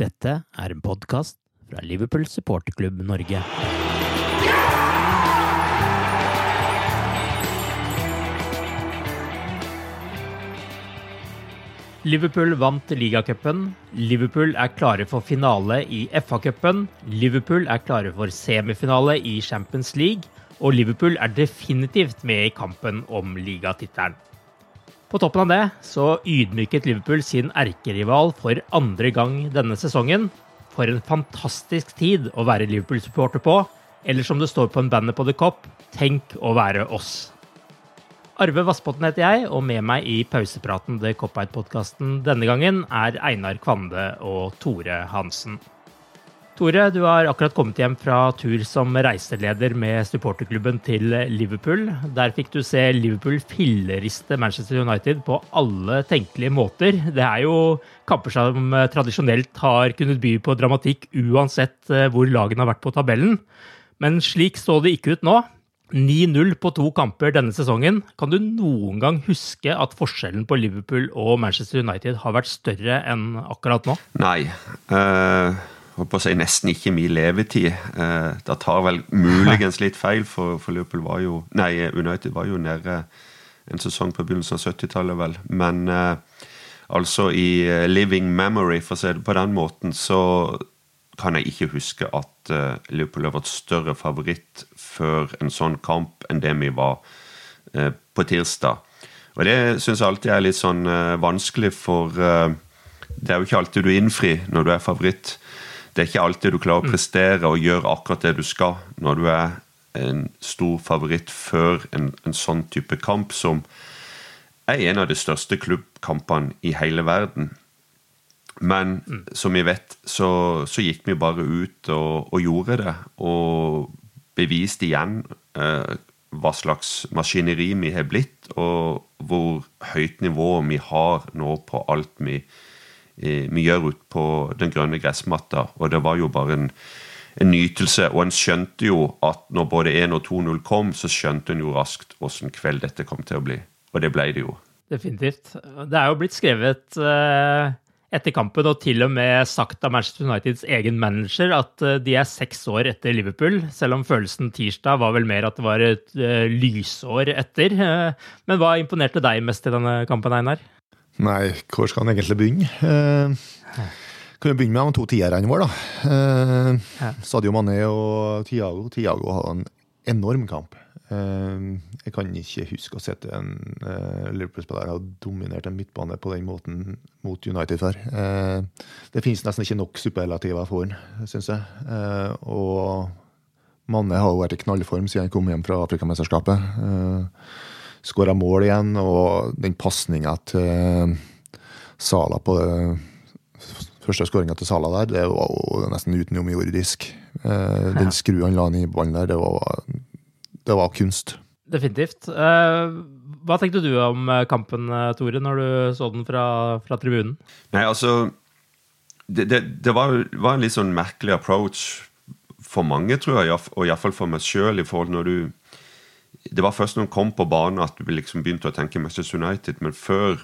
Dette er en podkast fra Liverpool supporterklubb Norge. Liverpool vant ligacupen. Liverpool er klare for finale i FA-cupen. Liverpool er klare for semifinale i Champions League. Og Liverpool er definitivt med i kampen om ligatittelen. På toppen av det så ydmyket Liverpool sin erkerival for andre gang denne sesongen. For en fantastisk tid å være Liverpool-supporter på. Eller som det står på en banner på The Cop, tenk å være oss. Arve Vassbotn heter jeg, og med meg i pausepraten The Cop-Out-podkasten denne gangen er Einar Kvande og Tore Hansen. Tore, du har akkurat kommet hjem fra tur som reiseleder med supporterklubben til Liverpool. Der fikk du se Liverpool filleriste Manchester United på alle tenkelige måter. Det er jo kamper som tradisjonelt har kunnet by på dramatikk uansett hvor lagene har vært på tabellen. Men slik så det ikke ut nå. 9-0 på to kamper denne sesongen. Kan du noen gang huske at forskjellen på Liverpool og Manchester United har vært større enn akkurat nå? Nei. Uh, håper å si nesten ikke min levetid. Uh, det tar vel muligens litt feil, for, for, Liverpool var jo Nei, United var jo nede en sesong på begynnelsen av 70-tallet, vel. Men uh, altså i living memory, for å si det på den måten, så kan jeg ikke huske at uh, Liverpool har vært større favoritt før en sånn kamp enn det vi var på tirsdag. Og det syns jeg alltid er litt sånn vanskelig, for det er jo ikke alltid du innfrir når du er favoritt. Det er ikke alltid du klarer å mm. prestere og gjøre akkurat det du skal når du er en stor favoritt før en, en sånn type kamp, som er en av de største klubbkampene i hele verden. Men mm. som vi vet, så, så, gikk vi bare ut og, og gjorde det. Og beviste igjen eh, hva slags maskineri vi har blitt, og hvor høyt nivå vi har nå på alt vi, eh, vi gjør ut på den grønne gressmatta. Og det var jo bare en, en nytelse. Og en skjønte jo at når både 1 og 2-0 kom, så skjønte en jo raskt åssen kveld dette kom til å bli. Og det ble det jo. Definitivt. Det er jo blitt skrevet eh, etter kampen, og til og med sagt av Manchester Uniteds egen manager at eh, de er seks år etter Liverpool, selv om følelsen tirsdag var vel mer at det var et eh, lysår etter. Uh, men hva imponerte deg mest i denne kampen, Einar? Nei, hvor skal han egentlig begynne? Eh, kan vi begynne med de to tierne våre, da. Uh, Sadio Mané og Tiago. Tiago hadde en enorm kamp. Ehm, jeg kan ikke huske å sette sett en uh, Liverpool-spiller har dominert en midtbane på den måten mot United før. Uh, det finnes nesten ikke nok superlativer for han, syns jeg. Og Manne har jo vært i knallform siden han kom hjem fra Afrikamesterskapet. Skåra mål igjen, og den pasninga til Sala på det første skåringa til Sala der, det var jo nesten utenomjordisk. Uh, den skruen han la inn i ballen der, det var det var kunst. Definitivt. Hva tenkte du om kampen, Tore, når du så den fra, fra tribunen? Nei, altså Det, det, det var, var, en litt sånn merkelig approach for mange, tror jeg, og iallfall for meg sjøl, i forhold når du Det var først når han kom på banen at du liksom begynte å tenke Manchester United, men før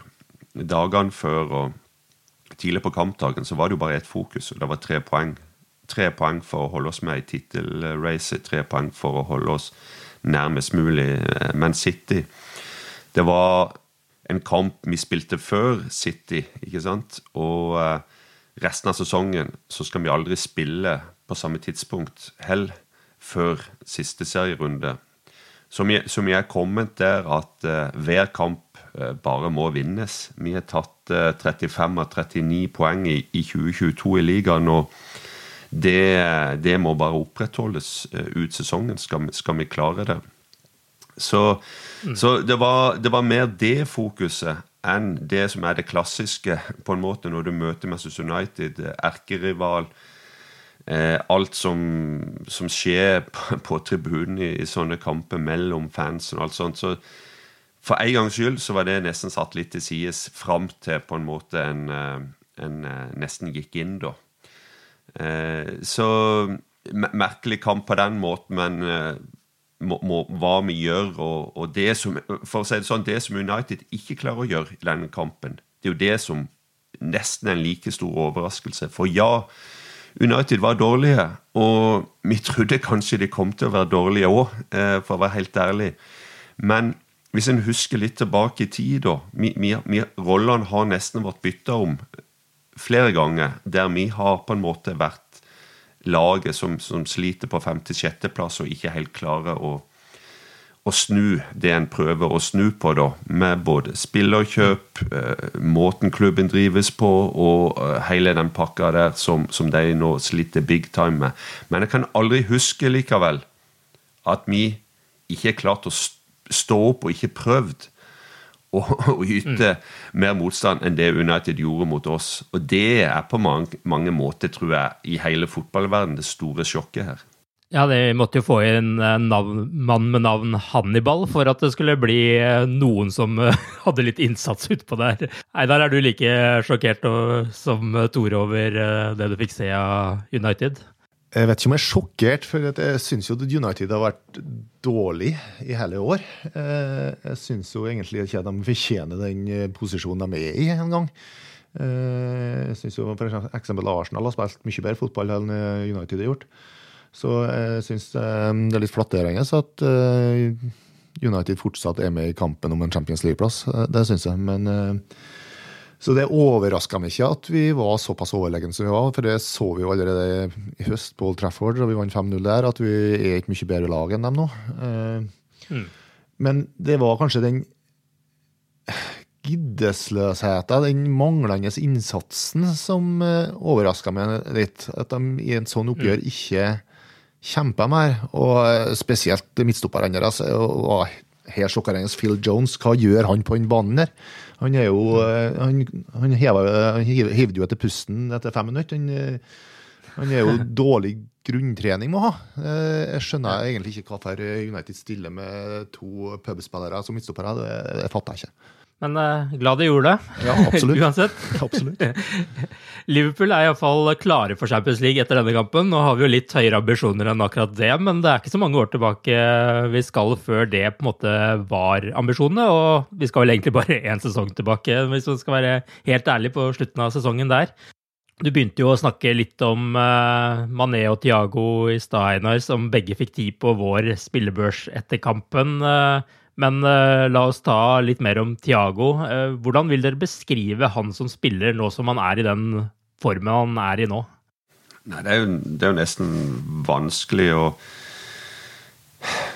dagene før og tidlig på kampdagen så var det jo bare ett fokus, og det var tre poeng. Tre poeng for å holde oss med i tittelracet, tre poeng for å holde oss nærmest mulig eh, Man City. Det var en kamp vi spilte før City, ikke sant? Og uh, resten av sesongen så skal vi aldri spille på samme tidspunkt heller, før siste serierunde. Som jeg, som jeg er kommet der at uh, hver kamp uh, bare må vinnes. Vi har tatt uh, 35 av 39 poeng i, i 2022 i ligaen. og det, det, må bare opprettholdes ut sesongen, skal, skal vi klare det. Så, mm. så det, var, det, var, mer det fokuset enn det som er det klassiske, på en måte, når du møter Manchester United, erkerival. Eh, alt som, som, skjer på, på tribunen i, i, sånne kamper mellom fans og alt sånt. Så for en gangs skyld så var det nesten satt litt til sides fram til på en måte en, eh, en, eh, nesten gikk inn, da. Eh, så merkelig kamp på den måten, men eh, må, må, hva vi gjør, og, og, det som For å si det sånn, det som United ikke klarer å gjøre i denne kampen, det er jo det som nesten er en like stor overraskelse. For ja, United var dårlige, og vi trodde kanskje de kom til å være dårlige òg, eh, for å være helt ærlig. Men hvis en husker litt tilbake i tid, da Rollene har nesten vært bytta om flere ganger, der vi har på en måte vært laget som, som sliter på femte-sjetteplass og ikke helt klarer å å snu det en prøver å snu på, da, med både spillerkjøp, eh, måten klubben drives på, og eh, hele den pakka der som, som, de nå sliter big time med. Men jeg kan aldri huske likevel at vi ikke har klart å stå opp og ikke prøvd å, å yte mm. mer motstand enn det United gjorde mot oss. Og det er på mange, mange måter, tror jeg, i hele fotballverdenen det store sjokket her. Ja, de måtte jo få inn en mann med navn Hannibal for at det skulle bli eh, noen som eh, hadde litt innsats utpå der. Einar, er du like sjokkert som Tore over eh, det du fikk se av United? Jeg vet ikke om jeg er sjokkert, for jeg syns jo United har vært dårlig i hele år. Jeg syns jo egentlig ikke de fortjener den posisjonen de er i en gang. Jeg syns jo f.eks. Arsenal har spilt mye bedre fotball enn United har gjort. Så jeg syns eh, det er litt flatterende at eh, United fortsatt er med i kampen om en Champions League-plass. Eh, det syns jeg. Men, så det overraska meg ikke at vi var såpass overlegne som vi var. For det så vi jo allerede i høst på Old Trafford, da vi vant 5-0 der, at vi er ikke mye bedre lag enn dem nå. Mm. Men det var kanskje den giddesløsheten, den manglende innsatsen, som overraska meg litt. At de i en sånn oppgjør mm. ikke kjempa mer. Og spesielt midtstopperne deres her helt sjokkerende. Phil Jones, hva gjør han på den banen der? Han er jo Han, han hivde jo etter pusten etter fem minutter. Han, han er jo dårlig grunntrening må ha. Jeg skjønner egentlig ikke hvorfor United stiller med to pubspillere som midtstoppere. Det, det fatter jeg ikke. Men uh, glad de gjorde det. Ja, absolutt. Uansett. absolutt. Liverpool er iallfall klare for Champions League etter denne kampen. Nå har vi jo litt høyere ambisjoner enn akkurat det, men det er ikke så mange år tilbake vi skal før det på en måte var ambisjonene. Og vi skal vel egentlig bare én sesong tilbake, hvis vi skal være helt ærlig på slutten av sesongen der. Du begynte jo å snakke litt om uh, Mané og Tiago i stad, Einar, som begge fikk tid på vår spillebørs etter kampen. Men uh, la oss ta litt mer om Tiago. Uh, hvordan vil dere beskrive han som spiller nå som han er i den formen han er i nå? Nei, det er jo, det er jo nesten vanskelig å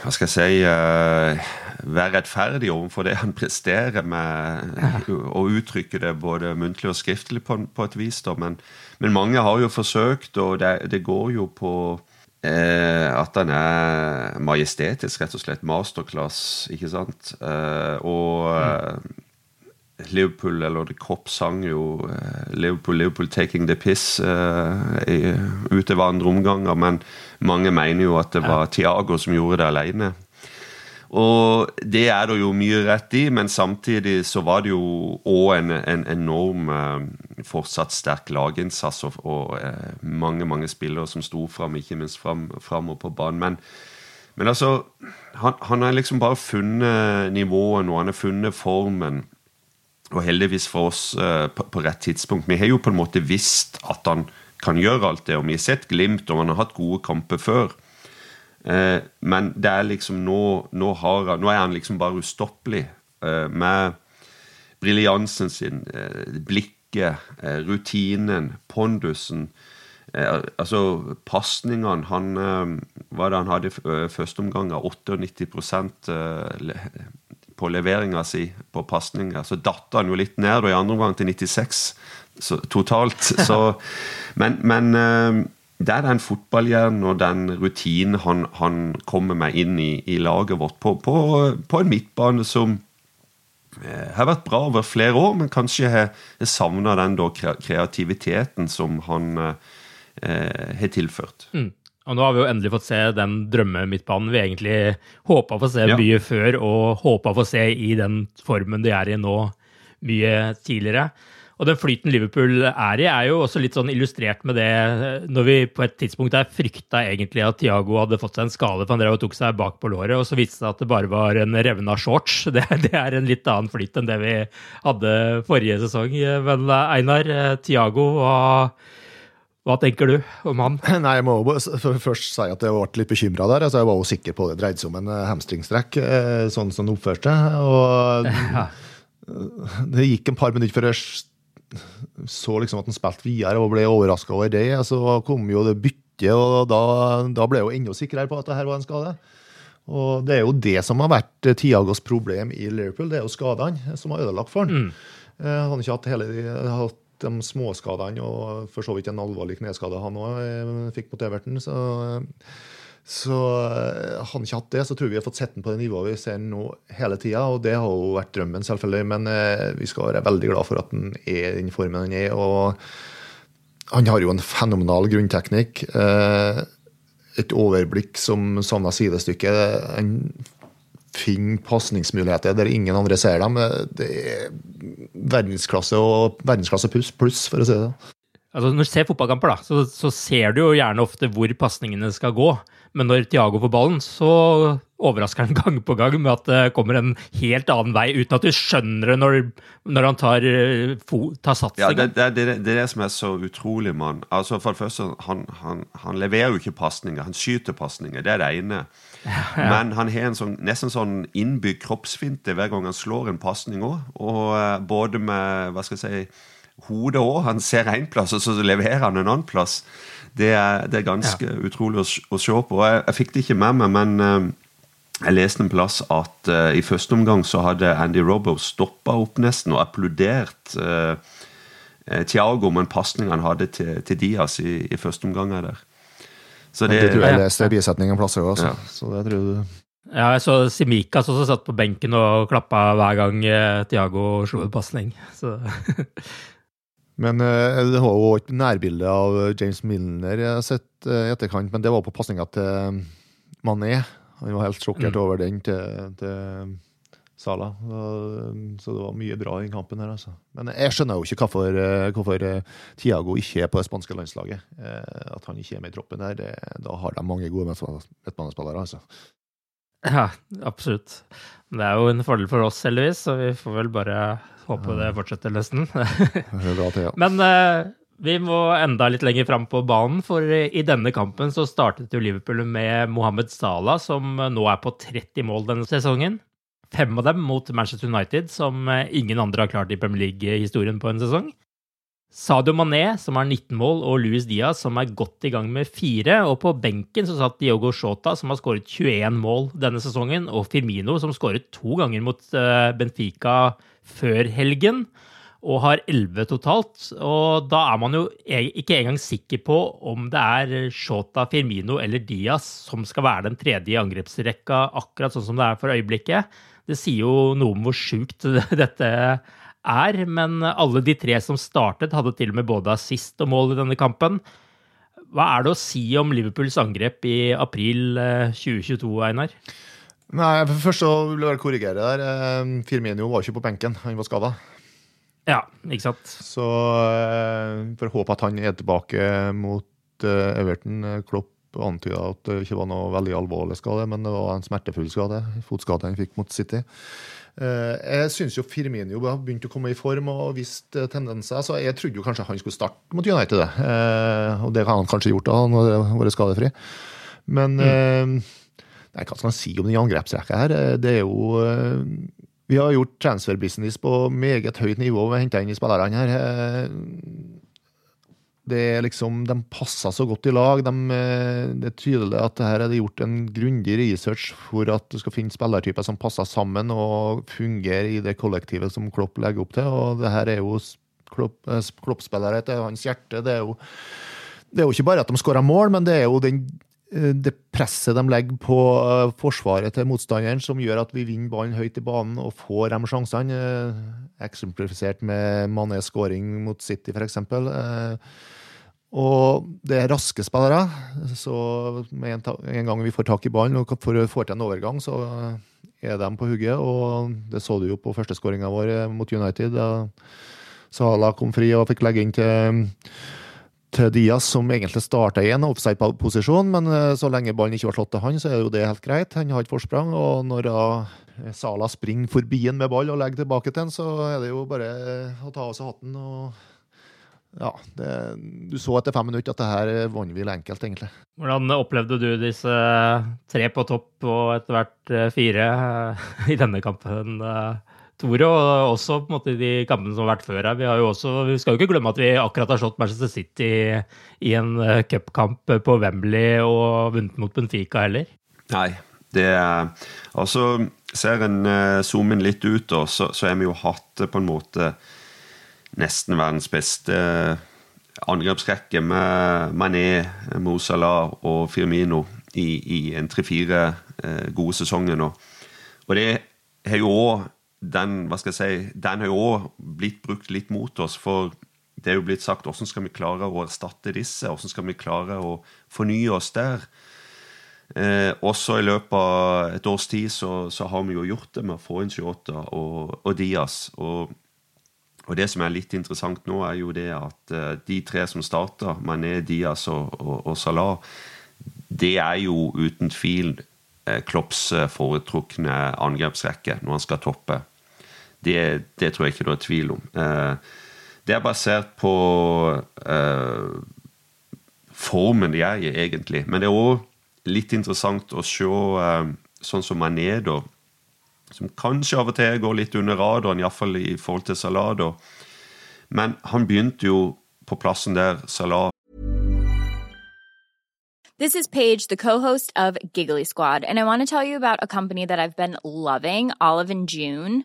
Hva skal jeg si uh, Være rettferdig overfor det han presterer med å uttrykke det både muntlig og skriftlig på, på et vis. Da. Men, men, mange har jo forsøkt, og det, det går jo på Eh, at han er majestetisk, rett og slett. Masterclass, ikke sant. Eh, og mm. Liverpool, eller The Cop, sang jo eh, Liverpool, Liverpool taking the piss eh, utover andre omganger, men mange mener jo at det var Tiago som gjorde det alene. Og det er det jo mye rett i, men samtidig så var det jo òg en, en, enorm eh, fortsatt sterk laginnsats og, og eh, mange mange spillere som sto fram, ikke minst fram, framover på banen. Men, men altså han, han, har liksom bare funnet nivået nå, han har funnet formen. Og heldigvis for oss eh, på, på, rett tidspunkt. Vi har jo på en måte visst at han kan gjøre alt det, og vi har sett glimt, og han har hatt gode kamper før. Eh, men det er liksom nå nå, har, nå, er han liksom bare ustoppelig. Eh, med briljansen sin, eh, blikket, rutinen, pondusen. Altså pasningene han, Hva det han hadde i første omgang? 98 på leveringa si på pasninger. Så datt han jo litt ned, og i andre omgang til 96 så, totalt. Så, men, men det er den fotballhjernen og den rutinen han, han, kommer med inn i, i laget vårt på, på, på, en midtbane som eh, har vært bra over flere år, men kanskje har, savna den da, kreativiteten som han eh, har tilført. Mm. Og nå har vi jo endelig fått se den drømmemidtbanen vi egentlig håpa å få se ja. mye før, og håpa å få se i den formen de er i nå, mye tidligere. Og den flyten Liverpool er i, er jo også litt sånn illustrert med det når vi på et tidspunkt der frykta egentlig at Tiago hadde fått seg en skade, for han drev og tok seg bak på låret, og så viste det seg at det bare var en revna shorts. Det, det, er en litt annen flyt enn det vi hadde forrige sesong. Men Einar, Tiago, hva, hva tenker du om han? Nei, Jeg må først si at jeg ble litt bekymra der. Altså, jeg var jo sikker på det dreide seg om en hamstringstrekk, eh, sånn som det oppførte Og ja. det gikk en par minutter før jeg så liksom at han spilte videre og ble overraska over det. Så kom jo det byttet, og da, da ble jeg jo enda sikrere på at det her var en skade. Og det er jo det som har vært Tiagos problem i Liverpool, det er jo skadene som har ødelagt for han. Mm. Eh, han har ikke hatt, hele, hatt de småskadene og for så vidt en alvorlig kneskade han òg eh, fikk mot Everton. Så så eh, hadde han ikke hatt det, så tror vi har fått sett den på det nivået vi ser nå hele tida. Og det har jo vært drømmen, selvfølgelig. Men eh, vi skal være veldig glad for at han er den formen han er. Og han har jo en fenomenal grunnteknikk. Eh, et overblikk som savner sidestykke. Han finner pasningsmuligheter der ingen andre ser dem. Det er verdensklasse og verdensklasse pluss, pluss, for å si det. Altså, når du ser fotballkamper, da, så, så ser du jo gjerne ofte hvor pasningene skal gå. Men når Tiago får ballen, så overrasker han gang på gang med at det kommer en helt annen vei, uten at du skjønner det når, når han tar, eh, tar sats. Ja, det, det, det, det, er det som er så utrolig med han. Altså, for det første, han, han, han leverer jo ikke pasninger, han skyter pasninger. Det er det ene. Ja, ja. Men han har en sånn, nesten sånn innbygd kroppsfinte hver gang han slår en pasning òg. Og uh, både med hva skal jeg si, hodet òg. Han ser én plass, og så leverer han en annen plass. Det er, det er ganske ja. utrolig å, å, se på. Jeg, jeg, fikk det ikke med meg, men uh, jeg leste en plass at uh, i første omgang så hadde Andy Robbo stoppa opp nesten og applaudert uh, Thiago med en pasning han hadde til, til Diaz i, i, første omgang. der. Så det, det tror jeg leste i bisetningen plasser òg, ja. så det tror du ja, jeg så Simikas også satt på benken og klappa hver gang Tiago slo en pasning. Men uh, det var jo et nærbilde av James Milner jeg har sett uh, i etterkant, men det var på pasninga til Mané. Han var helt sjokkert mm. over den til, til Sala. Så det var mye bra i kampen her, altså. Men jeg skjønner jo ikke hvorfor, eh, hvorfor Tiago ikke er på det spanske landslaget. At han ikke er med i troppen der. Da har de mange gode midtbanespillere, altså. Ja, absolutt. Det er jo en fordel for oss, heldigvis, så vi får vel bare håpe det fortsetter nesten. Men uh, vi må enda litt lenger fram på banen, for i denne kampen så startet jo Liverpool med Mohammed Salah, som nå er på 30 mål denne sesongen. Fem av dem mot Manchester United, som ingen andre har klart i Premier League-historien på en sesong. Sadio Mané, som har 19 mål, og Luis Diaz, som er godt i gang med fire. Og på benken så satt Diogo Shota, som har skåret 21 mål denne sesongen, og Firmino, som skåret to ganger mot uh, Benfica før helgen, og har 11 totalt. Og da er man jo e-, ikke engang sikker på om det er Shota, Firmino eller Diaz som skal være den tredje i angrepsrekka, akkurat sånn som det er for øyeblikket. Det sier jo noe om hvor sjukt dette er er, men alle de tre som startet, hadde til og med både assist og mål i denne kampen. Hva er det å si om Liverpools angrep i april 2022, eh, Einar? Nei, Først så vil jeg korrigere der. Eh, Firmino var ikke på benken, han var skada. Ja, ikke sant. Så eh, får håpe at han er tilbake mot Everton. Klopp antyda at det ikke var noe veldig alvorlig skade, men det var en smertefull skade. Fotskade han fikk mot City. Jeg syns jo Firmino har begynt å komme i form og vist tendenser. så Jeg trodde jo kanskje han skulle starte mot United, og det har han kanskje gjort da han har vært skadefri. Men mm. Nei, hva skal man si om den angrepsrekka her? Det er jo eh, Vi har gjort transfer-business på meget høyt nivå å hente inn de spillerne her. Eh, liksom, De passer så godt i lag. De, eh, det er tydelig at det her er det gjort en grundig research for at du skal finne spillertyper som passer sammen og fungerer i det kollektivet som Klopp legger opp til. og det her er jo Klopp-spillere til hans hjerte. Det er jo det er jo ikke bare at de skårer mål, men det er jo den Eh, det presset de legger på eh, forsvaret til motstanderen, som gjør at vi vinner ballen høyt i banen og får de sjansene. Eh, eksemplifisert med Manés scoring mot City, f.eks. Og det er raske spillere, så med en, gang vi får tak i ballen og får, til en overgang, så er de på hugget. Og det så du jo på førsteskåringa vår mot United. da Sahala kom fri og fikk legge inn til til Diaz, som egentlig starta i en offside-posisjon, men eh, så lenge ballen ikke var slått til han, så er jo det helt greit. Han har et forsprang, og når uh, Sala springer forbi en med ball og legger tilbake til han, så er det jo bare å ta av seg hatten og ja, det, du så etter fem minutter at det her vant vi enkelt, egentlig. Hvordan opplevde du disse tre på topp og etter hvert eh, fire i denne kampen? Tore, og også på en måte de kampene som har vært før her. Vi, også, vi skal jo ikke glemme at vi akkurat har slått Manchester City i en uh, cupkamp på Wembley og vunnet mot Benfica heller. Nei, det er Altså, ser en zoomen zoome litt ut, da, så, så har vi jo hatt på en måte nesten verdens beste angrepsrekke med Mané, Mosala og Firmino i, i en tre-fire gode sesonger nå. Og det har jo òg den hva skal jeg si, den har jo òg blitt brukt litt mot oss. For det er jo blitt sagt hvordan skal vi klare å erstatte disse? Hvordan skal vi klare å fornye oss der? Eh, også i løpet av et års tid så, så, har vi jo gjort det med å få inn Shota og, og Diaz. Og, og, det som er litt interessant nå, er jo det at eh, de tre som starter, Mané, Diaz og, og Salah, det er jo uten tvil eh, Klopps eh, foretrukne angrepsrekke når han skal toppe. Det, det, tror jeg ikke det er tvil om. Eh, det er basert på eh, formen de er i, egentlig. Men det er òg litt interessant å se eh, sånn som Manedo. Som kanskje av og til går litt under radaren, iallfall i forhold til Salado. Men han begynte jo på plassen der Salah This is Paige, the co-host of Giggly Squad, and I want to tell you about a company that I've been loving, Olive and June.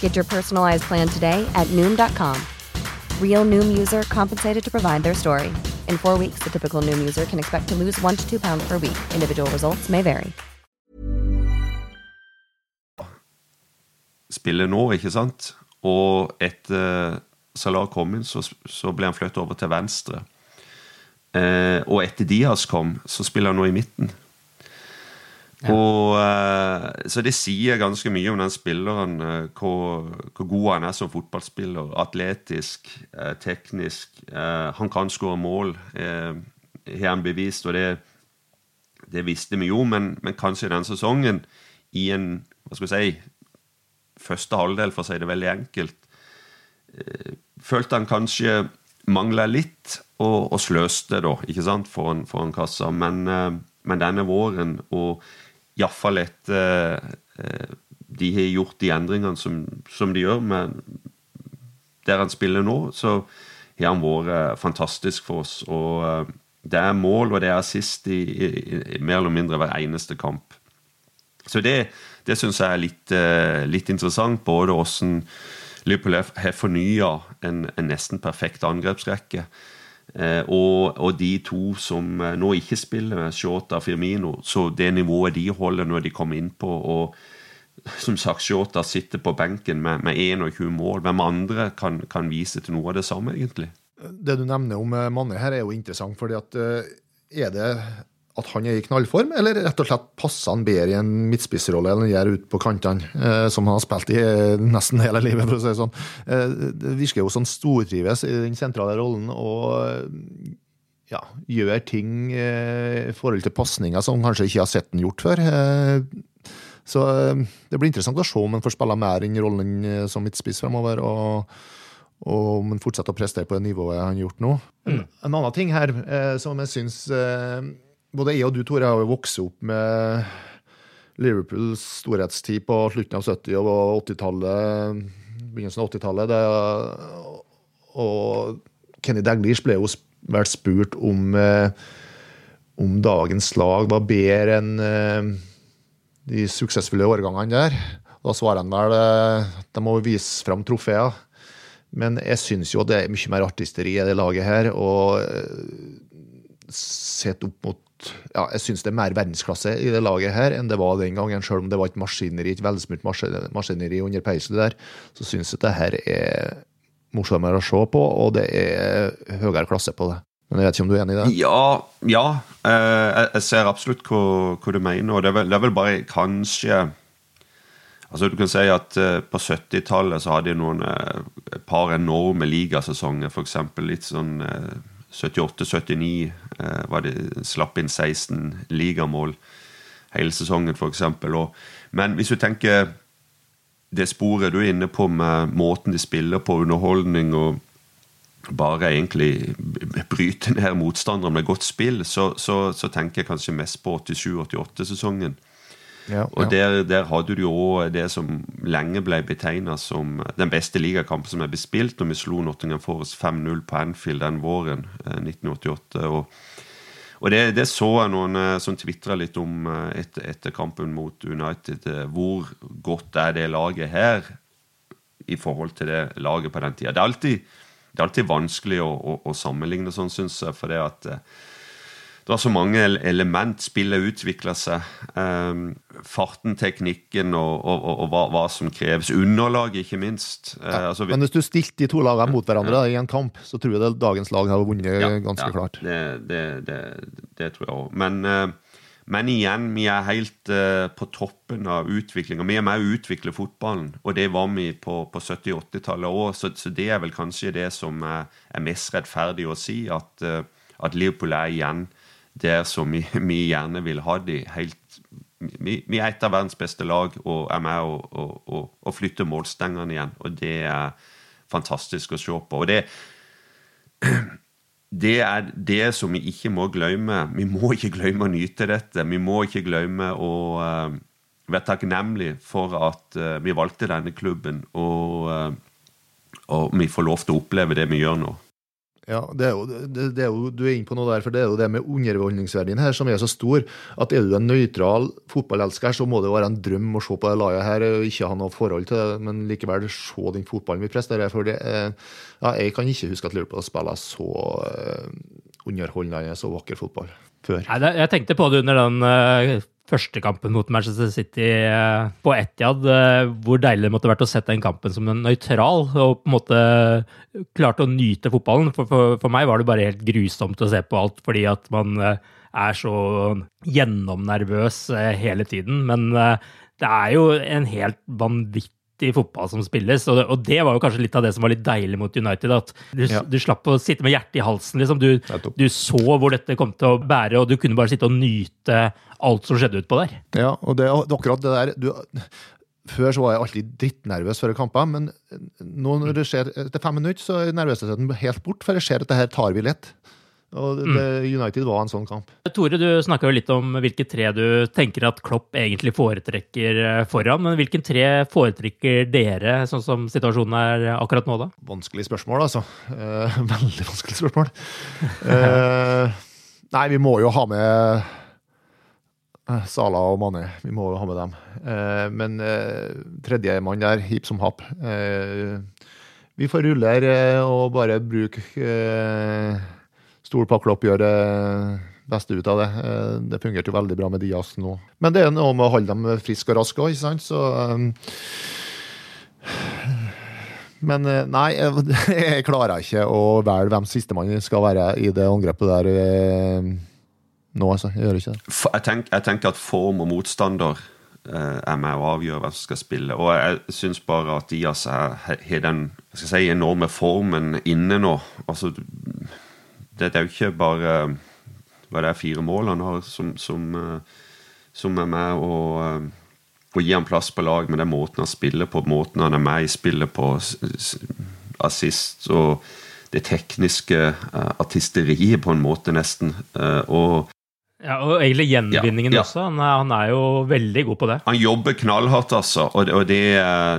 Get your personalized plan today at Noom.com. Real Noom user compensated to provide their story. In four weeks, the typical Noom user can expect to lose one to two pounds per week. Individual results may vary. Spiller nå, ikke sant? Og etter Salah kom inn, så, så ble han flyttet over til venstre. Eh, og etter Diaz kom, så spiller han nå i midten. Ja. Og, eh, så det sier ganske mye om den spilleren, eh, hvor, hvor, god han er som fotballspiller. Atletisk, eh, teknisk. Han kan skåre mål, har han bevist, og det, det visste vi jo, men, men kanskje den sesongen, i en hva skal vi si, første halvdel, for å si det veldig enkelt, følte han kanskje mangla litt, og, og, sløste da, ikke sant, foran, foran kassa. Men, men, denne våren, og iallfall etter eh, de har gjort de endringene som, som de gjør, men der han spiller nå, så har han vært fantastisk for oss. Og det er mål, og det er assist i, i, i mer eller mindre hver eneste kamp. Så det, det syns jeg er litt, eh, litt, interessant. Både åssen Liverpool har fornya en, en, nesten perfekt angrepsrekke. Eh, og, og, de to som eh, nå ikke spiller, Shota og Firmino, så det nivået de holder når de kommer innpå og som sagt, Shota sitter på benken med, med 21 mål. Hvem andre kan, kan, vise til noe av det samme, egentlig? Det du nevner om Manne her, er jo interessant. fordi at er det at han er i knallform, eller rett og slett passer han bedre i en midtspissrolle enn han gjør ute på kantene, eh, som han har spilt i eh, nesten hele livet, for å si det sånn. Eh, det virker jo som stortrives i den sentrale rollen og ja, gjør ting i forhold til pasninger som kanskje ikke har sett han gjort før. Så det blir interessant å se om han får spille mer enn rollen som midtspiss fremover. og og om han fortsetter å prestere på det nivået han har gjort nå. Mm. En annen ting her eh, som jeg syns eh, både jeg og du, Tore, har jo vokst opp med Liverpools storhetstid på slutten av 70- og 80-tallet, begynnelsen av 80-tallet. Og Kenny Daglish ble jo vel spurt om, eh, om dagens lag var bedre enn eh, de suksessfulle årgangene der. Da svarer han vel at eh, de må vise fram trofeer. Men jeg syns jo det er mye mer artisteri i det laget her. Og sett opp mot ja, jeg syns det er mer verdensklasse i det laget her enn det var den gangen. Selv om det var et maskineri, et velsmurt maskineri under peisen der, så syns jeg det her er morsommere å se på, og det er høyere klasse på det. Men jeg vet ikke om du er enig i det? Ja, ja. Eh, jeg ser absolutt hva, hva du mener. og det er, vel, det er vel bare kanskje Altså Du kan si at uh, På 70-tallet så hadde de noen uh, et par enorme ligasesonger. F.eks. litt sånn 78-79 eh, var det slapp inn 16 ligamål hele sesongen, f.eks. Men hvis du tenker det sporet du er inne på med måten de spiller på, underholdning og bare egentlig bryte ned motstandere med godt spill, så, så, så tenker jeg kanskje mest på 87-88-sesongen. Ja, og Der, der, hadde du jo det som lenge ble betegna som den beste ligakampen som er bespilt, og vi slo Nottingham Forest 5-0 på Anfield den våren eh, 1988. og og det, det, så jeg noen eh, som tvitra litt om eh, etter, etter, kampen mot United. Eh, hvor godt er det laget her i forhold til det laget på den tida? Det er alltid, det er alltid vanskelig å, å, å sammenligne sånn, syns jeg. For det at det er så mange element. Spillet utvikler seg. Um, farten, teknikken og, og, og, og hva, hva, som kreves. Underlaget, ikke minst. Uh, altså, vi... men hvis du stilte de to lagene mot hverandre ja. i en kamp, så tror jeg det dagens lag har vunnet ja, ganske klart. Det, det, det, det, tror jeg òg. Men, uh, men igjen, vi er helt uh, på toppen av utviklinga. Vi er med å utvikle fotballen, og det var vi på, på 70- 80-tallet òg. Så, så, det er vel kanskje det som er, er mest rettferdig å si, at, at Liverpool er igjen der som vi, vi gjerne vil ha de. Helt, vi, vi, er et av verdens beste lag og er med å flytte målstengene igjen. Og det er fantastisk å se på. Og det det er det som vi ikke må glemme. Vi må ikke glemme å nyte dette. Vi må ikke glemme å uh, være takknemlig for at uh, vi valgte denne klubben, og, uh, og, vi får lov til å oppleve det vi gjør nå. Ja, er jo, er jo, Du er inne på noe der, for det er jo det med underholdningsverdien her som er så stor. at Er du en nøytral fotballelsker, så må det jo være en drøm å se på det laget her og ikke ha noe forhold til det, men likevel se den fotballen vi presterer. for det, ja, Jeg kan ikke huske at Liverpool spiller så uh, underholdende og vakker fotball før. Nei, jeg tenkte på det under den uh, første kampen mot Manchester City uh, på Etiad. Uh, hvor deilig det måtte vært å sette den kampen som en nøytral, og på en måte klarte å nyte fotballen. For, for, for, meg var det bare helt grusomt å se på alt, fordi at man er så gjennomnervøs hele tiden. Men det er jo en helt vanvittig i fotball som spilles. Og det, og det, var jo kanskje litt av det som var litt deilig mot United. At du, ja. du slapp å sitte med hjertet i halsen. Liksom. Du, du, så hvor dette kom til å bære, og du kunne bare sitte og nyte alt som skjedde utpå der. Ja, og det, er akkurat det der du, før så var jeg alltid drittnervøs før kamper, men nå når det skjer etter fem minutter, så er nervøsheten helt bort, for jeg ser at det her tar vi lett. Og mm. det, United var en sånn kamp. Tore, du snakka litt om hvilke tre du tenker at Klopp egentlig foretrekker eh, foran. Men hvilken tre foretrekker dere, sånn som situasjonen er akkurat nå, da? Vanskelig spørsmål, altså. Eh, veldig vanskelig spørsmål. eh, nei, vi må jo ha med Sala og Mane. Vi må ha med dem. Eh, men eh, tredjemann der, hip som happ. Eh, vi får rulle her og bare bruke det beste ut av det. Eh, det fungerte jo veldig bra med Diaz nå. Men det er noe med å holde dem friske og raske òg, ikke sant. Så Men eh, nei, jeg klarer ikke å velge hvem sistemann skal være i det angrepet der nå, altså. Jeg gjør ikke det. Jeg, tenk, jeg tenker at form og motstander er med å avgjøre hvem som skal spille. Og jeg syns bare at Diaz har den si, enorme formen inne nå. Altså det, er jo ikke bare hva det er fire mål han har som, som, eh, som er med å, eh, å gi ham plass på lag, med den måten han spiller på, måten han er med i spillet på, assist og det tekniske artisteriet, på en måte, nesten. Og ja, Og egentlig gjenvinningen ja, ja. også. Han er, han er, jo veldig god på det. Han jobber knallhardt, altså. Og, og det,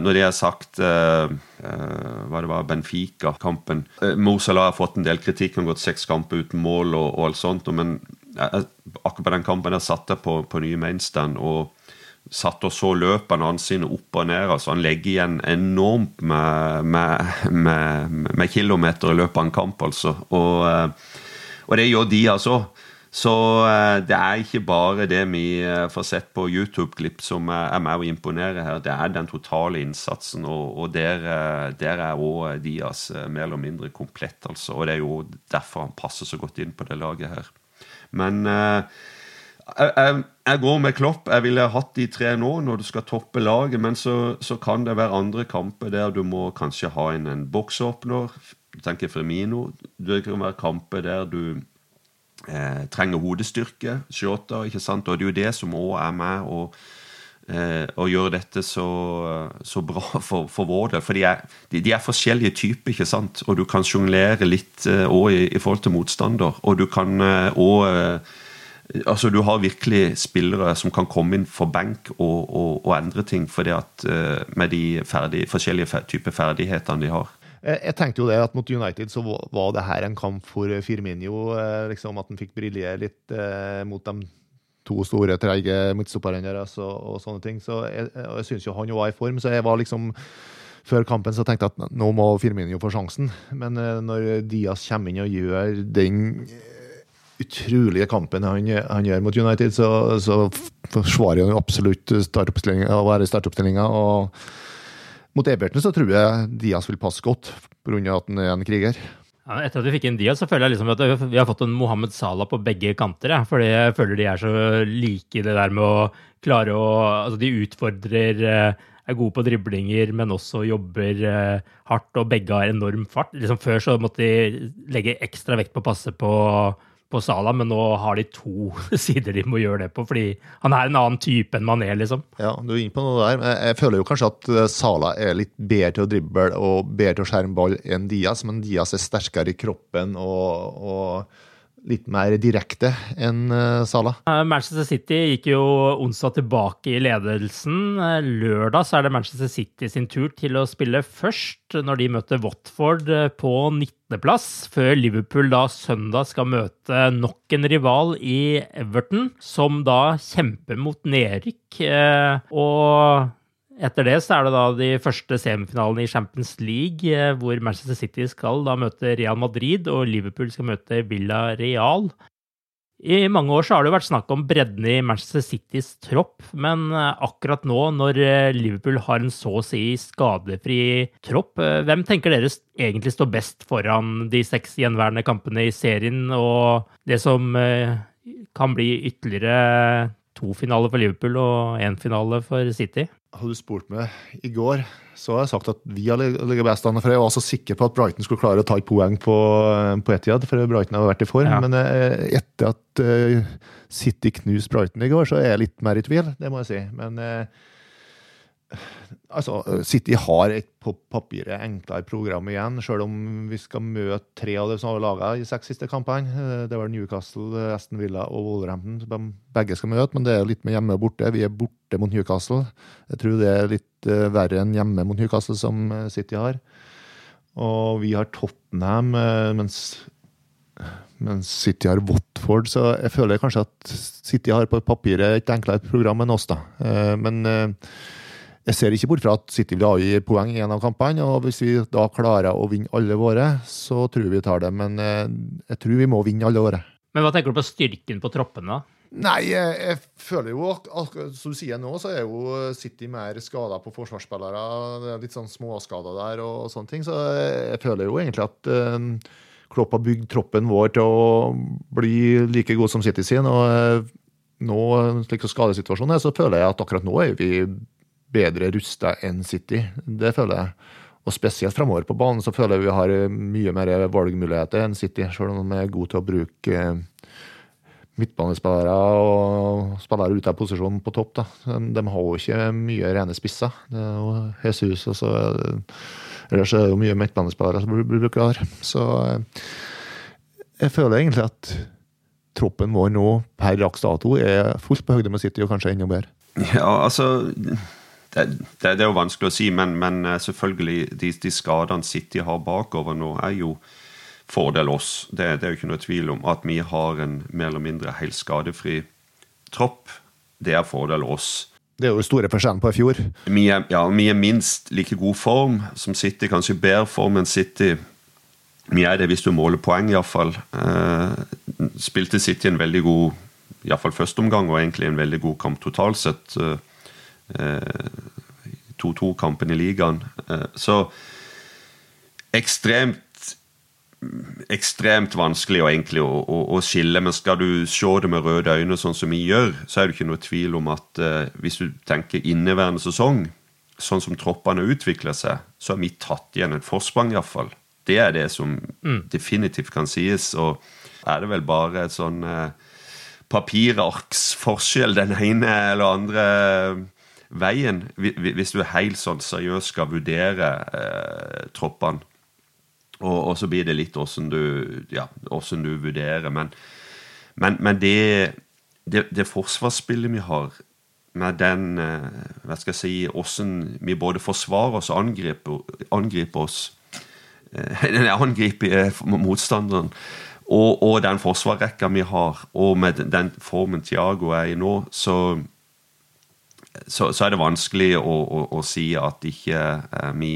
når det er sagt uh, uh, Hva det var Benfica-kampen uh, Mo Salah har fått en del kritikk. Han har gått seks kamper uten mål og, og alt sånt. Men uh, akkurat på den kampen der satt jeg på, på nye mainstand og satt og så løpene hans sine opp og ned. altså Han legger igjen enormt med, med, med, med kilometer i løpet av en kamp, altså. Og, og det gjør de, altså. Så eh, det er ikke bare det vi eh, får sett på YouTube-klipp som er med å imponere her. Det er den totale innsatsen, og, der, eh, der, er òg Diaz mer eller mindre komplett, altså. Og det er jo derfor han passer så godt inn på det laget her. Men jeg, jeg, jeg, går med Klopp. Jeg ville hatt de tre nå når du skal toppe laget, men så, så kan det være andre kamper der du må kanskje ha inn en boksåpner. Du tenker Fremino. Det kan være kamper der du eh, trenger hodestyrke, shorter, ikke sant? og det er jo det som òg er med og, eh, og gjør dette så, så bra for, for, vår del. For de er, de, de er, forskjellige typer, ikke sant? og du kan sjonglere litt òg eh, i, i, forhold til motstander. Og du kan òg eh, Altså, Du har virkelig spillere som kan komme inn for benk og, og, og endre ting fordi at uh, med de ferdig, forskjellige typer ferdighetene de har. Eh, jeg tenkte jo det at mot United så var det her en kamp for Firminio. Eh, liksom At han fikk briljere litt eh, mot de to store, treige midtstopperne deres og, sånne ting. Så jeg, jeg syns jo han var i form, så jeg var liksom før kampen så tenkte jeg at nå må Firminio få sjansen. Men når Diaz kommer inn og gjør den utrolige kampen han, han gjør mot United, så, så forsvarer han absolutt å være i startoppstillinga. Og mot Everton så tror jeg Diaz vil passe godt, pga. at han er en kriger. Ja, etter at vi fikk inn Diaz, så føler jeg liksom at vi har fått en Mohammed Salah på begge kanter. Ja. Fordi jeg føler de er så like i det der med å klare å Altså, de utfordrer er gode på driblinger, men også jobber hardt, og begge har enorm fart. Liksom Før så måtte de legge ekstra vekt på å passe på, på Sala, men nå har de to sider de må gjøre det på, fordi han er en annen type enn Mané, liksom. Ja, du er inne på noe der. Jeg føler jo kanskje at eh, Sala er litt bedre til å drible og bedre til å skjerme ball enn Diaz, men Diaz er sterkere i kroppen og, og litt mer direkte enn Sala. Salah. Manchester City gikk jo onsdag tilbake i ledelsen. Lørdag så er det Manchester City sin tur til å spille først, når de møter Watford eh, på 19.-plass, før Liverpool da søndag skal møte nok en rival i Everton, som da kjemper mot nedrykk. Eh, og etter det så er det da de første semifinalene i Champions League, eh, hvor Manchester City skal da møte Real Madrid, og Liverpool skal møte Villa Real. I mange år så har det jo vært snakk om bredden i Manchester Citys tropp, men eh, akkurat nå, når eh, Liverpool har en så å si skadefri tropp, hvem tenker dere egentlig står best foran de seks gjenværende kampene i serien, og det som kan bli ytterligere to finaler for Liverpool og én finale for City? Hadde du spurt meg i går, så har jeg sagt at vi har ligget best an. For jeg var så sikker på at Brighton skulle klare å ta et poeng på, på Etiad, for Brighton har vært i form. Ja. Men eh, etter at uh, City knuste Brighton i går, så er jeg litt mer i tvil. Det må jeg si. Men uh, Altså, City har et på papiret enklere program igjen, selv om vi skal møte tre av dem som har laga i seks siste kampene. Eh, det var Newcastle, Aston Villa og Wolverhampton som begge skal møte, men det er litt med hjemme og borte. Vi er borte mot Newcastle. Jeg tror det er litt verre enn hjemme mot Newcastle, som eh, City har. Og vi har Tottenham, mens, mens City har Watford, så jeg føler kanskje at City har på papiret et enklere program enn oss, da. Men jeg ser ikke bort fra at City vil avgi poeng i en av kampene. og Hvis vi da klarer å vinne alle våre, så tror vi tar det. Men eh, jeg tror vi må vinne alle våre. Men hva tenker du på styrken på troppene? da? Nei, jeg, jeg, føler jo Som du sier nå, så er jo City mer skada på forsvarsspillere. Det er litt sånn småskader der og sånne ting. Så jeg føler jo egentlig at um, Klopp har bygd troppen vår til å bli like god som City sin. Og uh, nå, slik som skadesituasjonen er, så føler jeg at akkurat nå er vi bedre rusta enn City. Det føler jeg. Og spesielt framover på banen så føler jeg vi har mye mer valgmuligheter enn City, selv om de er gode til å bruke eh, midtbanespillere og spillere ute av posisjon på topp. Da. De har jo ikke mye rene spisser. Det er jo Jesus og så Ellers er det jo mye midtbanespillere som blir her. Så eh, jeg føler egentlig at troppen vår nå per dags dato er fullt på høyde med City, og kanskje enda bedre. Ja, altså det, det, det, er jo vanskelig å si, men, men eh, selvfølgelig de, de, skadene City har bakover nå, er jo fordel oss. Det, det, er jo ikke noe tvil om. At vi har en mer eller mindre helt skadefri tropp, det er fordel oss. Det er jo store forskjellen på i fjor. Vi er, ja, vi er minst like god form som City, kanskje bedre form enn City. Vi er det hvis du måler poeng, iallfall. Eh, spilte City en veldig god iallfall første omgang, og egentlig en veldig god kamp totalt sett. Eh, 2-2-kampen eh, i ligaen. Eh, så ekstremt ekstremt vanskelig og egentlig å, å, å, skille, men skal du se det med røde øyne, sånn som vi gjør, så er det ikke noe tvil om at uh, hvis du tenker inneværende sesong, sånn som troppene utvikler seg, så har vi tatt igjen et forsprang, iallfall. Det er det som mm. definitivt kan sies. Og er det vel bare et sånn eh, papirarksforskjell den ene eller andre veien, hvis du helt sånn seriøst skal vurdere eh, troppene. Og, og, så blir det litt åssen du, ja, du vurderer. Men, men, men det, det, det, forsvarsspillet vi har, med den eh, Hva skal jeg si Åssen vi både forsvarer oss og angriper, angriper oss eh, Angriper eh, motstanderen. Og, og den forsvarsrekka vi har, og med den formen Tiago er i nå, så så, så, er det vanskelig å, å, å si at ikke eh, vi,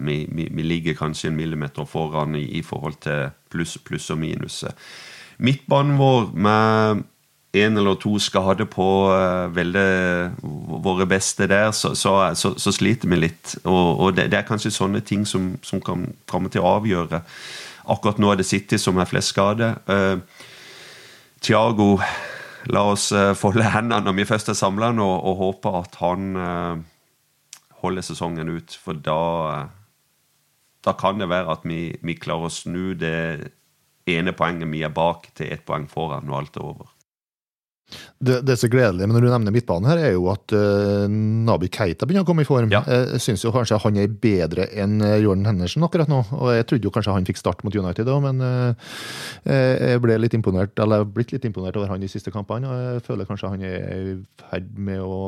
vi, vi, ligger kanskje en millimeter foran i, i forhold til pluss, pluss og minus. Midtbanen vår med én eller to skader på uh, veldig våre beste der, så, så, så sliter vi litt. Og, og det, det, er kanskje sånne ting som, som, kan komme til å avgjøre Akkurat nå er det City som er flest skade. Uh, Thiago, la oss uh, folde hendene når vi først er samla nå, og håpe at han uh, holder sesongen ut. For da, da kan det være at vi, vi klarer å snu det ene poenget vi er bak, til ett poeng foran når alt er over. Det, det som er gledelig men når du nevner midtbanen, her, er jo at uh, Nabi Keita begynner å komme i form. Ja. Jeg syns kanskje han er bedre enn eh, Jordan Henderson akkurat nå. og Jeg trodde jo kanskje han fikk start mot United òg, men uh, jeg ble litt imponert, eller jeg har blitt litt imponert over han de siste kampene. og Jeg føler kanskje han er i ferd med å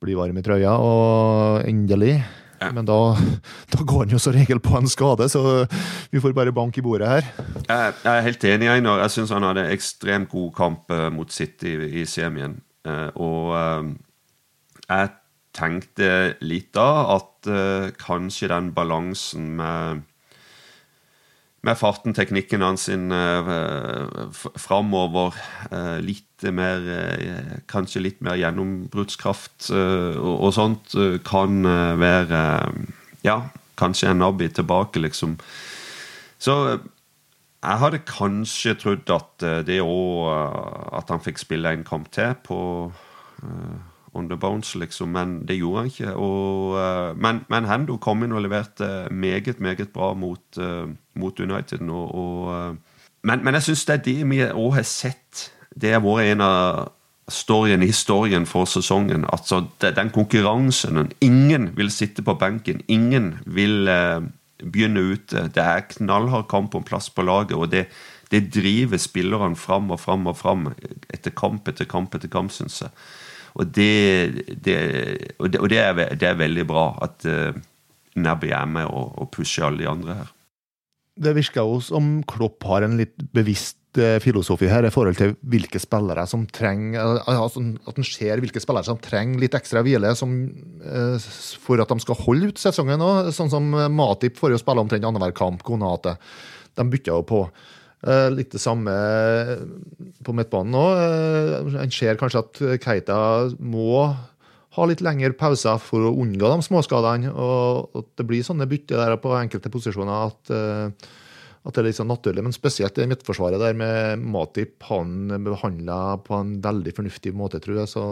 bli varm i trøya, og endelig men da, da, går han jo så regel på en skade, så vi får bare bank i bordet her. Jeg, er helt enig, Einar. Jeg syns han hadde ekstremt god kamp eh, mot City i semien. Eh, og eh, jeg tenkte litt da at kanskje den balansen med med farten, teknikken hans sin uh, framover. Uh, litt mer uh, Kanskje litt mer gjennombruddskraft og, og, sånt kan være Ja, kanskje en nabbi tilbake, liksom. Så jeg hadde kanskje trodd at det òg At han fikk spille en kamp til på on the bones, liksom. Men det gjorde han ikke. Og, uh, men, men, Hendo kom inn og leverte meget, meget bra mot, uh, mot United nå. Uh, men, men, jeg syns det er det vi òg har sett. Det har vært en av storyen historien for sesongen. Altså, det, den konkurransen. Ingen vil sitte på benken. Ingen vil begynne ute. Det er knallhard kamp om plass på laget. og det det driver spillerne fram og fram og fram etter kamp etter kamp etter kamp, syns jeg. Og det, det, og det, og det, er, er, veldig bra at uh, Nabby er med og, og pusher alle de andre her. Det virker jo som Klopp har en litt bevisst uh, filosofi her i forhold til hvilke spillere som trenger altså At en ser hvilke spillere som trenger litt ekstra hvile som, for at de skal holde ut sesongen òg. Sånn som Matip får jo spille omtrent annenhver kamp. Konate. De bytter jo på. Uh, litt det samme på midtbanen nå. Uh, en ser kanskje at Keita må ha litt lengre pauser for å unngå de småskadene. Og at det blir sånne bytter der på enkelte posisjoner at at det er litt sånn naturlig, men spesielt i Midtforsvaret der med Matip han behandla på en veldig fornuftig måte, tror jeg, så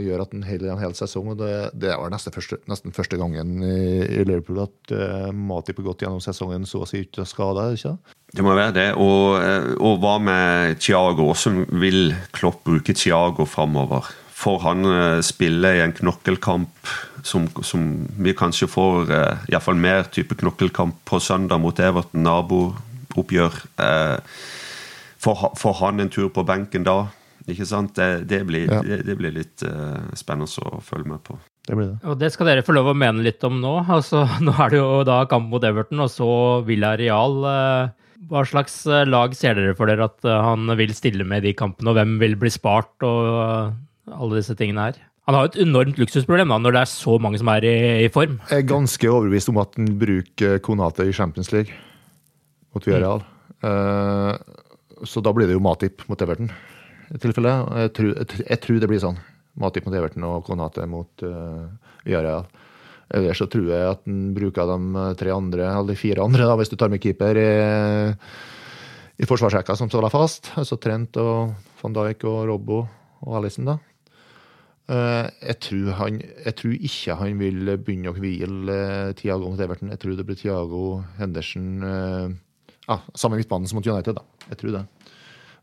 gjør at han holder en hel sesong. og Det, det var nesten første, nesten første gangen i, i Liverpool at uh, Matip har gått gjennom sesongen så å si uten skade. ikke det må være det. Og, eh, og hva med Thiago? Hvordan vil Klopp bruke Thiago framover? Får han uh, spille i en knokkelkamp som, som vi kanskje får uh, iallfall mer type knokkelkamp på søndag mot Everton, nabo oppgjør. Eh, får, han en tur på benken da? Ikke sant? Det, det, blir, ja. det, det blir, litt uh, spennende å følge med på. Det blir det. Og det skal dere få lov å mene litt om nå. Altså, nå er det jo da kamp mot Everton, og så Villa Real. Uh, hva slags lag ser dere for dere at han vil stille med i de kampene, og hvem vil bli spart, og alle disse tingene her? Han har jo et enormt luksusproblem da, når det er så mange som er i, i form. Jeg er ganske overbevist om at han bruker Konate i Champions League mot Villarreal. Mm. Uh, så da blir det jo Matip mot Everton, i tilfelle. Jeg tror, jeg, tror, det blir sånn. Matip mot Everton og Konate mot uh, Villarreal. Ellers så tror jeg at han bruker de tre andre, eller de fire andre, da, hvis du tar med keeper, i, i forsvarsrekka som står fast. Altså Trent og van Dijk og Robbo og Alison, da. Jeg, tror han, jeg, tror ikke han vil begynne å hvile Tiago mot Everton. Jeg tror det blir Tiago Henderson ja, Samme midtbanen som mot United, da. Jeg tror det.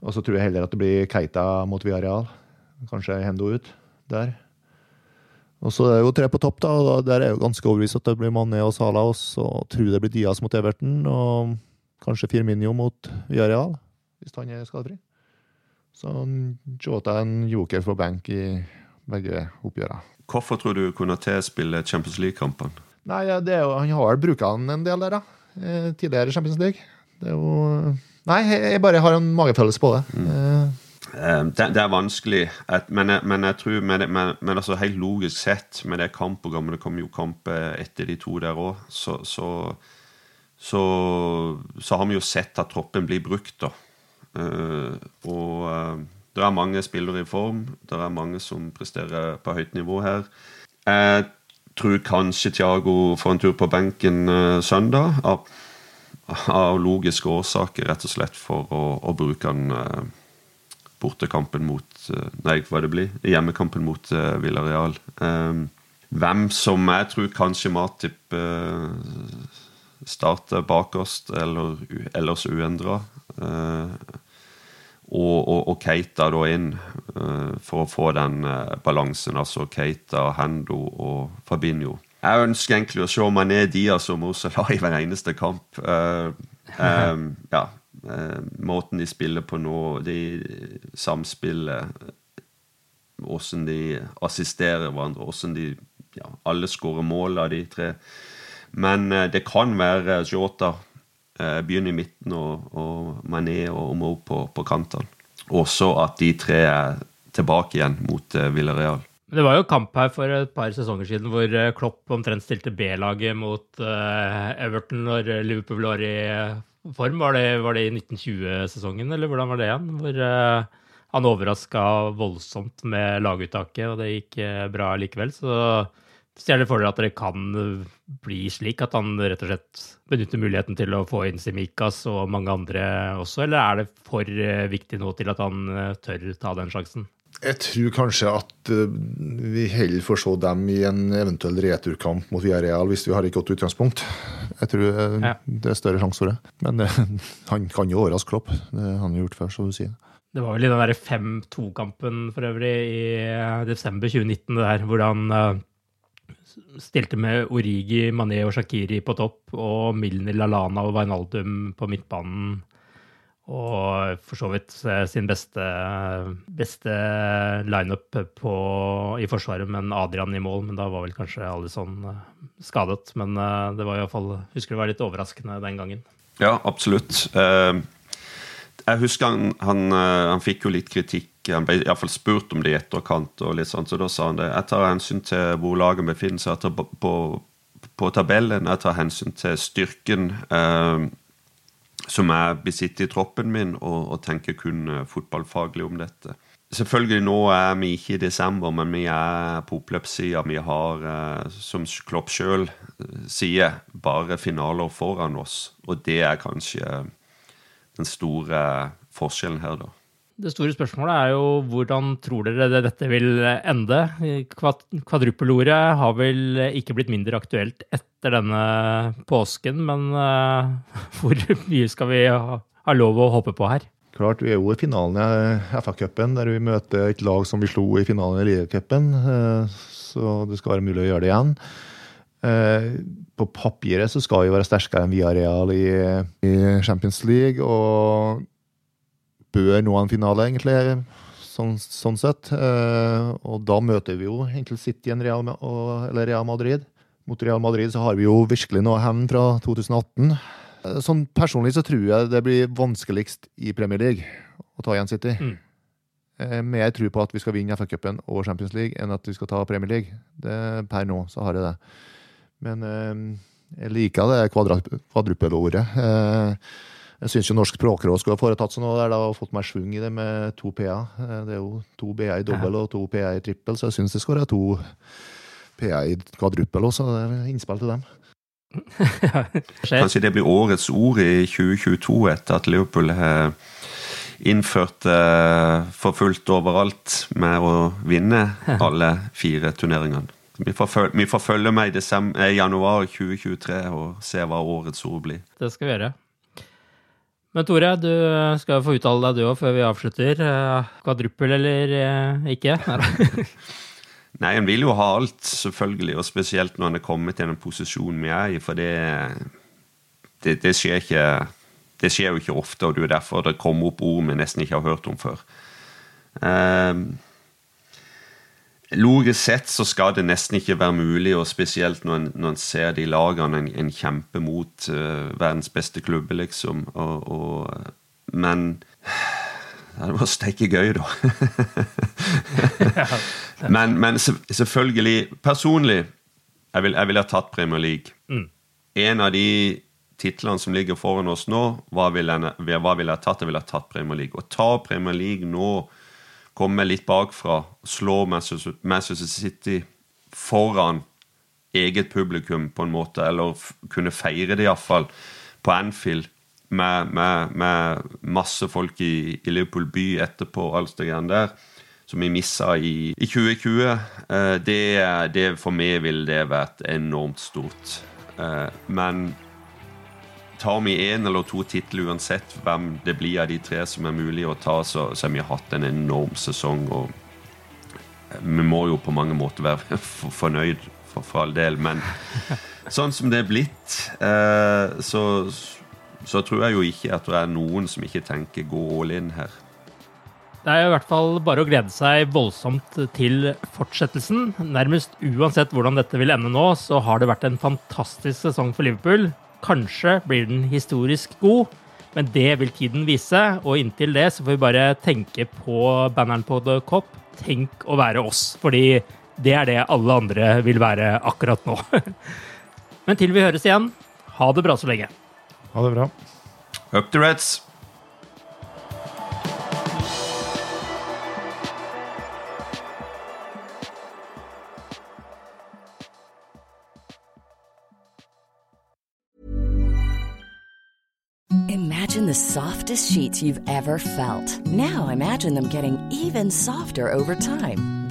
Og så tror jeg heller at det blir Keita mot Villarreal. Kanskje Hendo ut der. Og så er det jo tre på topp, da. og Der er jeg jo ganske overbevist at det blir Mané og Salah. Og så tror jeg det blir Diaz mot Everton, og kanskje Firminio mot Villarreal, hvis han er skadefri. Så Jota er en joker for bank i begge oppgjørene. Hvorfor tror du Konaté spiller Champions League-kampene? Nei, det er jo, Han har vel brukt han en del der, da. Eh, tidligere Champions League. Det er jo Nei, jeg bare har en magefølelse på det. Mm. Uh, det, det, er vanskelig, men jeg, men jeg tror med det, men, men altså helt logisk sett med det kampprogrammet Det kommer jo kamp etter de to der òg. Så, så, så, så, har vi jo sett at troppen blir brukt, da. Og det er mange spillere i form. Det er mange som presterer på høyt nivå her. Jeg tror kanskje Thiago får en tur på benken søndag. Av logiske årsaker, rett og slett for å, å bruke den uh, bortekampen mot uh, Nei, hva det blir? Hjemmekampen mot uh, Villareal. Um, hvem som jeg tror kanskje Matip starter bakerst, eller ellers uendra. Og, og, og, Keita da inn for å få den balansen. Altså Keita, Hendo og Fabinho. Jeg ønsker egentlig å se Mané Diaz og Mosala i hver eneste kamp. Uh, um, ja, uh, måten de spiller på nå, de samspillet Åssen de assisterer hverandre, åssen de ja, Alle skårer mål av de tre. Men uh, det kan være Jota begynner i midten, og, og Mané og Mo på, på kantene. Også at de tre er tilbake igjen mot Villarreal. Det var jo kamp her for et par sesonger siden hvor eh, Klopp omtrent stilte B-laget mot uh, Everton når Liverpool var i form. Var det, var det i 1920-sesongen, eller hvordan var det igjen? Hvor han overraska voldsomt med laguttaket, og det gikk bra likevel. Så stjeler for dere at det kan bli slik at han rett og slett benytter muligheten til å få inn Simikas og mange andre også, eller er det for viktig nå til at han tør ta den sjansen? Jeg tror kanskje at uh, vi heller får se dem i en eventuell returkamp mot Villarreal hvis vi har et godt utgangspunkt. Jeg tror uh, ja. det er større sjanse for det. Men uh, han kan jo overraske Klopp. Det har han gjort før, som du sier. Det var vel i den 5-2-kampen for øvrig i desember 2019 det der, hvor han stilte med Origi, Mané og Shakiri på topp og Milner, Lalana og Wijnaldum på midtbanen og for så vidt eh, sin beste, beste lineup i Forsvaret, men Adrian i mål. Men da var vel kanskje Alison eh, skadet. Men eh, det var iallfall Husker det var litt overraskende den gangen. Ja, absolutt. Jeg husker han, han, han fikk jo litt kritikk. Han ble iallfall spurt om det i etterkant, og litt sånn, så da sa han det. Jeg tar hensyn til hvor laget befinner seg på, på tabellen. Jeg tar hensyn til styrken. Eh, som jeg besitter i troppen min, og, og tenker kun uh, fotballfaglig om dette. Selvfølgelig Nå er vi ikke i desember, men vi er på oppløpssida. Vi har, uh, som Klopp sjøl uh, sier, bare finaler foran oss. Og det er kanskje den store forskjellen her, da. Det store spørsmålet er jo hvordan tror dere dette vil ende? Kvadruppelordet har vel ikke blitt mindre aktuelt etter denne påsken, men uh, hvor mye skal vi ha, ha, lov å håpe på her? Klart, Vi er jo i finalen i FA-cupen, der vi møter et lag som vi slo i finalen i ligacupen. Uh, så det skal være mulig å gjøre det igjen. På papiret så skal vi være sterkere enn Villarreal i, i Champions League. og bør nå en finale, egentlig, sånn, sånn sett. Eh, og da møter vi jo egentlig City Real, eller Real Madrid. Mot Real Madrid så har vi jo virkelig noe hevn fra 2018. Eh, sånn Personlig så tror jeg det blir vanskeligst i Premier League å ta igjen City. Mm. jeg mer tro på at vi skal vinne FA-cupen og Champions League enn at vi skal ta Premier League. Det, per nå så har jeg det. Men eh, jeg liker det kvadruppelordet. Eh, jeg syns jo Norsk språkråd skulle ha foretatt seg noe der da, og fått mer svung i det med to PA. Eh, det er jo to BA i dobbel og to PA i trippel, så jeg syns det skal være to PA i kvadruppel også. Det er innspill til dem. Kanskje det blir årets ord i 2022 etter at Liverpool har innført uh, for fullt overalt med å vinne alle fire turneringene. Vi får, følge, vi får følge med i, desember, januar 2023 og se hva årets ord blir. Det skal vi gjøre. Men Tore, du skal få uttale deg du òg før vi avslutter. Eh, kvadruppel eller eh, ikke? Nei, en vil jo ha alt, selvfølgelig. Og spesielt når en er kommet til den posisjonen vi er i. For det, det, det, skjer ikke Det skjer jo ikke ofte, og det er derfor det kommer opp ord vi nesten ikke har hørt om før. Um, Logisk sett så skal det nesten ikke være mulig, og spesielt når en, når en ser de lagene en, en kjemper mot uh, verdens beste klubber, liksom. Og, og, men ja, det var steike gøy, da. men, men, selvfølgelig Personlig jeg ville vil ha tatt Premier League. Mm. En av de titlene som ligger foran oss nå, hva ville jeg, hva vil jeg tatt? Jeg ville ha tatt Premier League. Å ta Premier League nå komme litt bakfra, slå Manchester City foran eget publikum, på en måte, eller kunne feire det iallfall på Anfield med, med, med, masse folk i, i, Liverpool by etterpå, alt det greiene der, som vi missa i, i 2020, eh, det, det, For meg ville det vært enormt stort. Eh, men tar vi én eller to titler uansett hvem det blir av de tre som er mulig å ta, så, så har vi hatt en enorm sesong. og eh, Vi må jo på mange måter være fornøyd, for, for all del, men sånn som det er blitt, eh, så så tror jeg jo ikke at det er noen som ikke tenker gå all in her. Det er i hvert fall bare å glede seg voldsomt til fortsettelsen. Nærmest uansett hvordan dette vil ende nå, så har det vært en fantastisk sesong for Liverpool. Kanskje blir den historisk god, men det vil tiden vise. Og inntil det så får vi bare tenke på banneren på The Cop. Tenk å være oss, fordi det er det alle andre vil være akkurat nå. Men til vi høres igjen, ha det bra så lenge. Ha det bra. Up Up the Reds. Imagine the softest sheets you've ever felt. Now imagine them getting even softer over time.